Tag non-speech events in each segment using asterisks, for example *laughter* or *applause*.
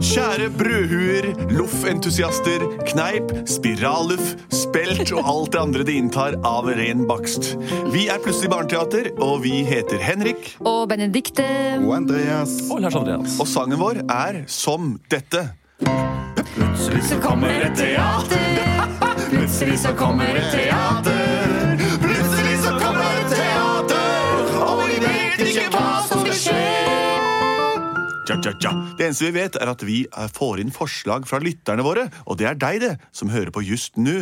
Kjære brødhuer, loffentusiaster, kneip, spiralluff, spelt og alt det andre de inntar av ren bakst. Vi er Plutselig barneteater, og vi heter Henrik. Og Benedikte. Og Andreas. Og Lars Andreas. Og sangen vår er som dette. Plutselig Så kommer et teater. *laughs* Plutselig så kommer et teater. Tja, tja, tja. Det eneste vi vet, er at vi eh, får inn forslag fra lytterne våre, og det er deg, det, som hører på just nå.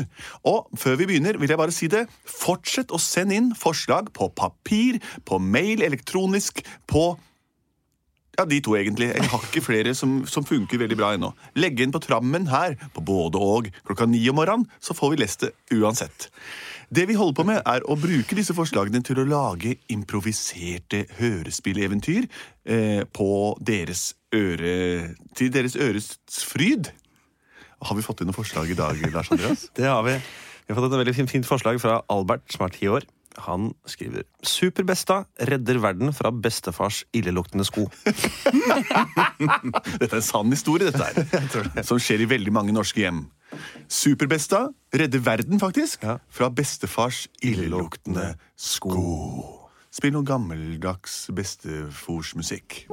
Og før vi begynner, vil jeg bare si det. Fortsett å sende inn forslag på papir, på mail, elektronisk, på ja, de to egentlig. Jeg har ikke flere som, som funker veldig bra ennå. Legge inn på trammen her på både og klokka ni om morgenen, så får vi lest det uansett. Det vi holder på med, er å bruke disse forslagene til å lage improviserte hørespilleventyr eh, på deres øre Til deres øres fryd. Har vi fått inn noen forslag i dag, Lars Andreas? *laughs* Det har vi. Vi har fått et veldig fint, fint forslag fra Albert, som er ti år. Han skriver Superbesta redder verden fra bestefars illeluktende sko. *laughs* Dette er en sann historie, dette her. *laughs* Som skjer i veldig mange norske hjem. Superbesta redder verden, faktisk, Ja. fra bestefars illeluktende sko. Spill noe gammeldags besteforsmusikk.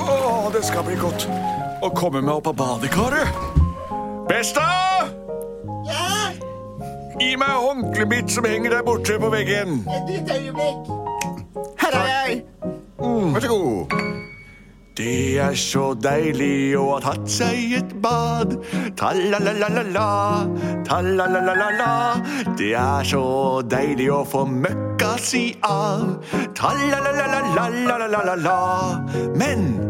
Å, det skal bli godt å komme meg opp av badekaret. Besta! Gi meg håndkleet mitt som henger der borte på veggen. Et lite øyeblikk. Her er jeg. Mm. Vær så god. Det er så deilig å ha tatt seg et bad. Ta-la-la-la-la, ta-la-la-la-la. Det er så deilig å få møkka si av. Ta-la-la-la-la-la-la-la. Men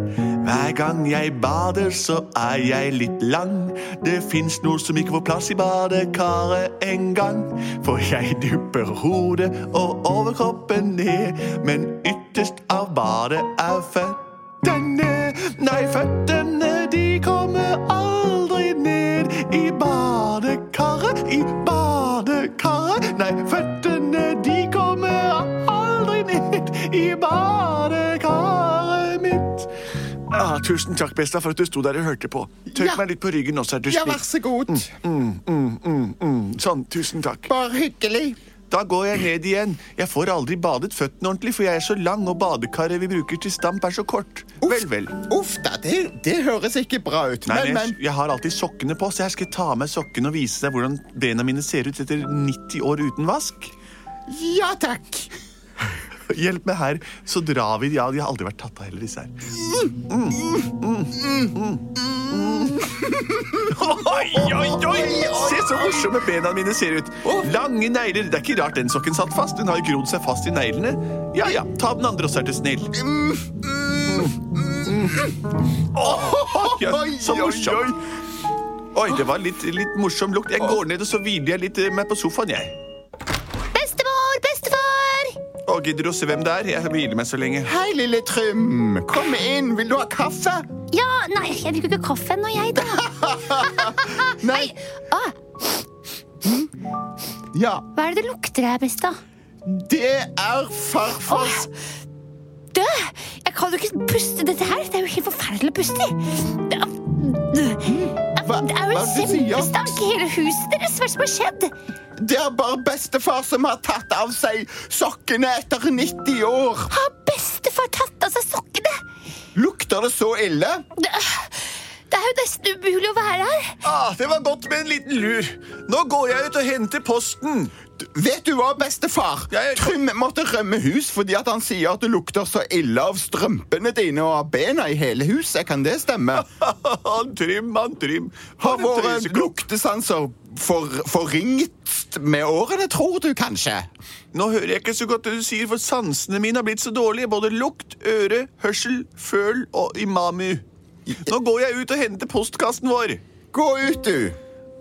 hver gang jeg bader, så er jeg litt lang. Det fins noe som ikke får plass i badekaret engang. For jeg dupper hodet og overkroppen ned, men ytterst av badet er føttene. Nei, føttene, de kommer aldri ned i badekaret, i badekaret. Nei, føttene, de kommer aldri ned i badekaret. Ah, tusen takk, Besta, for at du sto der og hørte på. Tørk Ja. meg litt på ryggen også, du Ja, vær så god. Sånn, tusen takk. Bare hyggelig. Da går jeg ned igjen. Jeg får aldri badet føttene ordentlig, for jeg er så lang, og badekaret vi bruker til stamp, er så kort. Vel, vel. Uff da, det, det høres ikke bra ut. Nei, Men, jeg, jeg har alltid sokkene på, så jeg skal ta av meg sokkene og vise deg hvordan bena mine ser ut etter 90 år uten vask. Ja takk. Hjelp meg her, så drar vi. Ja, de har aldri vært tatt av heller, disse her. Oi, oi, oi! Se så morsomme bena mine ser ut. Lange negler. Det er ikke rart den sokken satt fast. Den har jo grodd seg fast i neglene. Ja, ja, ta den andre også, er du snill. Oi, så morsomt. Oi, det var litt, litt morsom lukt. Jeg går ned, og så hviler jeg litt eh, meg på sofaen, jeg. Å, gidder du å se hvem det er? Jeg hviler meg så lenge. Hei, lille Trym. Kom inn. Vil du ha kaffe? Ja, nei, jeg drikker ikke kaffe ennå, jeg, da. *laughs* Nei. Ah, Ja, hva er det det lukter her, besta? det er farfars Dø! Jeg kan jo ikke puste dette her. Det er jo helt forferdelig å puste i. Det er- Hva- Det er jo en kjempestank i hele huset deres. Hva det som har skjedd? Det er bare bestefar som har tatt av seg sokkene etter 90 år. Har bestefar tatt av seg sokkene? Lukter det så ille? Det er jo nesten umulig å være her. Ah, det var godt med en liten lur. Nå går jeg ut og henter posten. Vet du hva, bestefar? Jeg- Trym måtte rømme hus fordi at han sier at det lukter så ille av strømpene dine og av bena i hele huset. Kan det stemme? Han *laughs* Trym, han Trym. Har våre luktesanser for, forringet med årene, tror du kanskje? Nå hører jeg ikke så godt det du sier, for sansene mine har blitt så dårlige. Både lukt, øre, hørsel, føl og imamu. Nå går jeg ut og henter postkassen vår. Gå ut, du.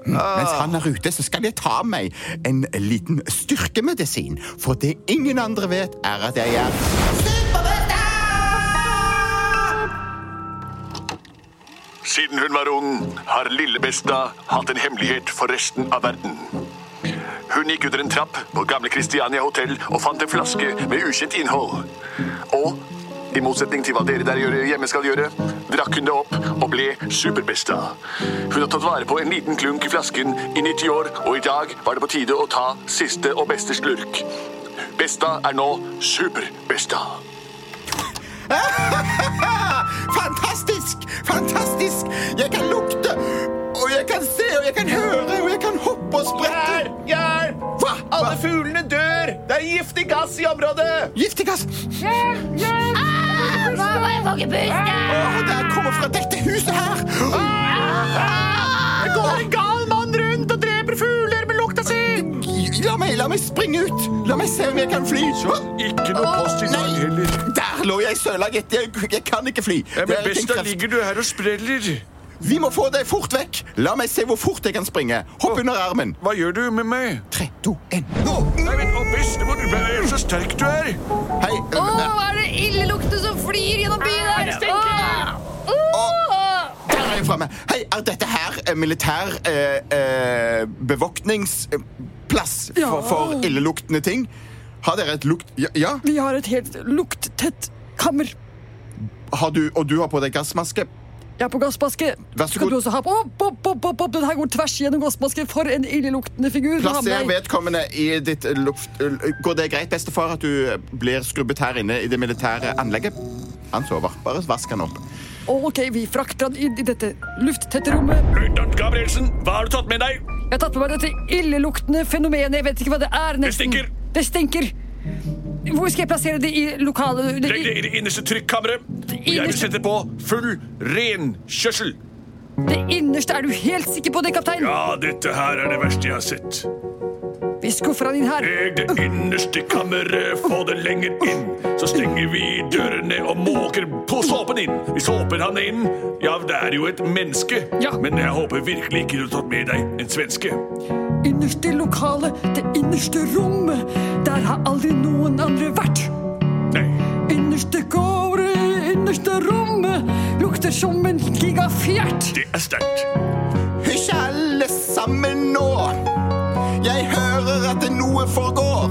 Mens han er ute, så skal jeg ta meg en liten styrkemedisin. For det ingen andre vet, er at jeg er Siden hun var ung, har lillebesta hatt en hemmelighet for resten av verden. Hun gikk under en trapp på gamle Christiania hotell og fant en flaske med ukjent innhold. Og i motsetning til hva dere der gjør, hjemme skal gjøre, drakk hun det opp og ble superbesta. Hun har tatt vare på en liten klunk i flasken i 90 år, og i dag var det på tide å ta siste og beste slurk. Besta er nå superbesta. *laughs* Fantastisk! Fantastisk! Jeg kan lukte, og jeg kan se, og jeg kan høre, og jeg kan hoppe og sprette. Hjelp! Hva? Hva? fuglene dør! Det er giftig gass i området! Giftig gass! Ah, mamma, jeg får ikke puste! Åh, det kommer fra dette huset her! Det går en gal mann rundt og dreper fugler med lukta si! La meg, la meg springe ut! La meg se om jeg kan fly. Ikke noe post i dag heller. der lå jeg søla, gitt. Jeg, jeg kan ikke fly. Ja, men best kraft. ligger du her og spreller. Vi må få deg fort vekk. La meg se hvor fort jeg kan springe. Hopp under armen. Hva gjør du med meg? Tre, to, en. Nå! Nei, bestemor, du er så sterk du er. Hei. Å, oh, er det illeluktende som flyr gjennom byen her? Åh! Åh! Der er jeg framme. Hei, er dette her militær eh, eh, bevoktningsplass for, Ja. for illeluktende ting? Har dere et lukt... Ja? ja? Vi har et helt lukttett kammer. Har du, og du har på deg gassmaske? Jeg er på gassmaske. Vær så Skal du også ha på? Opp, opp, opp, opp, opp. Den her går tvers gjennom gassmasken. For en illeluktende figur. Plasser vedkommende i ditt luft... Går det greit, bestefar, at du blir skrubbet her inne i det militære anlegget? Han sover. Bare vask han opp. Ok, vi frakter han inn i dette lufttette rommet. Løytnant Gabrielsen, hva har du tatt med deg? Jeg har tatt med meg dette illeluktende fenomenet. Jeg vet ikke hva det er. nesten. Det stinker. Det stinker. Hvor skal jeg plassere det i lokalet? Det, Legg det i det innerste trykkammeret. Og jeg vil sette på full renkjørsel. det innerste, er du helt sikker på det, kaptein? Ja, dette her er det verste jeg har sett. Vi skuffer han inn her. Legg det innerste kammeret, få det lenger inn. Så stenger vi dørene og måker på såpen inn. Vi såper han inn. Ja, det er jo et menneske. Ja. Men jeg håper virkelig ikke du har tatt med deg en svenske. Innerste lokale, det innerste rommet. Der har aldri gigafjert. Det er sterkt. Hysj alle sammen nå. Jeg hører at det noe foregår.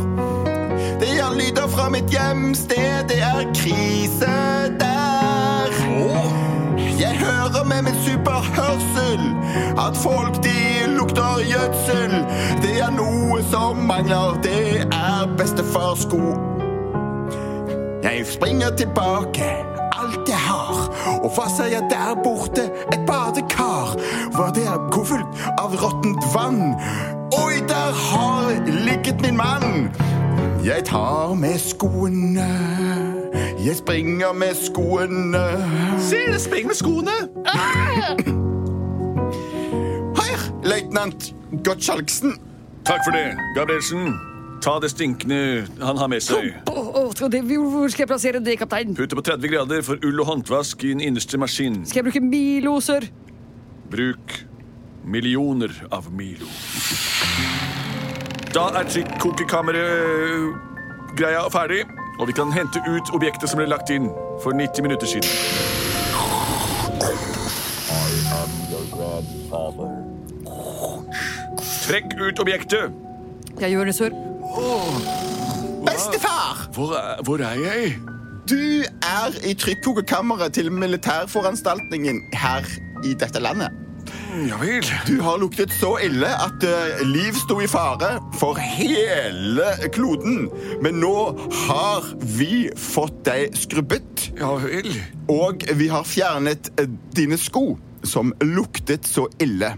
Det er lyder fra mitt hjemsted, det er krise der. Jeg hører med min superhørsel at folk de lukter gjødsel. Det er noe som mangler, det er bestefars sko. Jeg springer tilbake, alt jeg har. Og hva ser jeg der borte? Et badekar. Var det er fullt av råttent vann. Oi, der har ligget min mann. Jeg tar med skoene. Jeg springer med skoene. Se, det springer med skoene. Her, løytnant Gottschalksen. Takk for det, Gabrielsen. Ta det stinkende han har med seg. Oh, oh, skal det, hvor skal jeg plassere det, kaptein? Putt det på 30 grader for ull og håndvask i den innerste maskin. Skal jeg bruke Milo, sør? Bruk millioner av Milo. Da er trykkokekammeret-greia ferdig, og vi kan hente ut objektet som ble lagt inn for 90 minutter siden. Trekk ut objektet. Jeg gjør det, sør. Bestefar! Hvor er, hvor er jeg? Du er i trykkokekammeret til militærforanstaltningen her i dette landet. Ja vel. Du har luktet så ille at uh, liv sto i fare for hele kloden. Men nå har vi fått deg skrubbet, Ja vel. og vi har fjernet uh, dine sko som luktet så ille.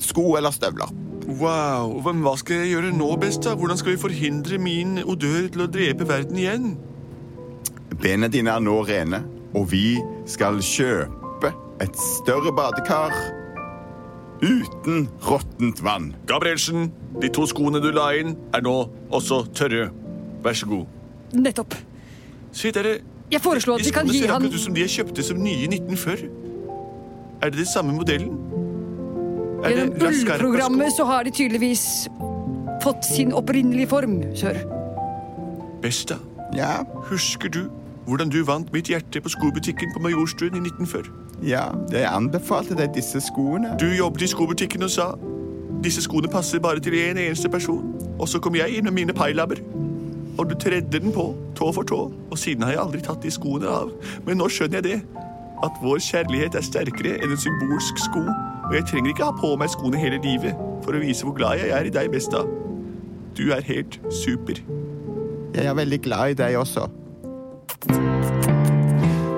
Sko eller støvler. Wow. Hva skal jeg gjøre nå, Besta? Hvordan skal vi forhindre min odør til å drepe verden igjen? Bena dine er nå rene, og vi skal kjøpe et større badekar uten råttent vann. Gabrielsen, de to skoene du la inn, er nå også tørre. Vær så god. Nettopp. Se, dere. Jeg foreslår at vi kan gi han De skoene ser akkurat ut som de jeg kjøpte som nye i 1940. Er det den samme modellen? Gjennom ullprogrammet så har de tydeligvis fått sin opprinnelige form, sør. Besta, Ja, husker du hvordan du vant mitt hjerte på skobutikken på Majorstuen i 1940? ja, jeg anbefalte deg disse skoene. Du jobbet i skobutikken og sa disse skoene passer bare til én eneste person. Og så kom jeg inn med mine pailabber. Og du tredde den på, tå for tå. Og siden har jeg aldri tatt de skoene av. Men nå skjønner jeg det. At vår kjærlighet er sterkere enn en symbolsk sko, og jeg trenger ikke ha på meg skoene hele livet for å vise hvor glad jeg er i deg, Besta. Du er helt super. Jeg er veldig glad i deg også.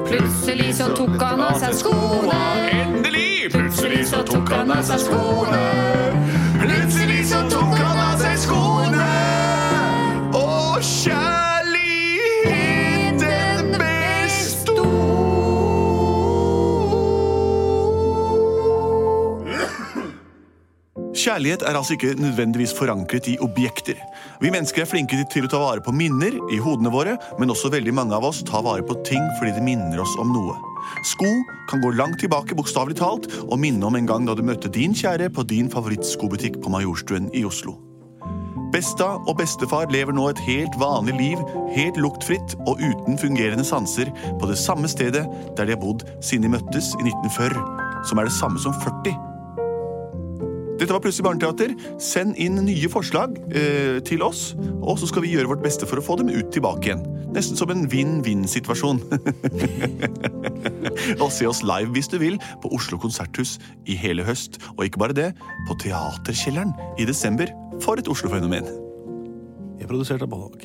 Plutselig så tok han av seg skoene. Endelig! Plutselig så tok han av seg skoene. Plutselig så tok Kjærlighet er altså ikke nødvendigvis forankret i objekter. Vi mennesker er flinke til å ta vare på minner i hodene våre, men også veldig mange av oss tar vare på ting fordi det minner oss om noe. Sko kan gå langt tilbake, bokstavelig talt, og minne om en gang da du møtte din kjære på din favorittskobutikk på Majorstuen i Oslo. Besta og bestefar lever nå et helt vanlig liv, helt luktfritt og uten fungerende sanser, på det samme stedet der de har bodd siden de møttes i 1940, som er det samme som 40. Dette var Plutselig barneteater. Send inn nye forslag eh, til oss, og så skal vi gjøre vårt beste for å få dem ut tilbake igjen. Nesten som en vinn-vinn-situasjon. *laughs* og se oss live hvis du vil på Oslo konserthus i hele høst. Og ikke bare det, på Teaterkjelleren i desember. For et Oslo-fenomen. Jeg produserte Bollag.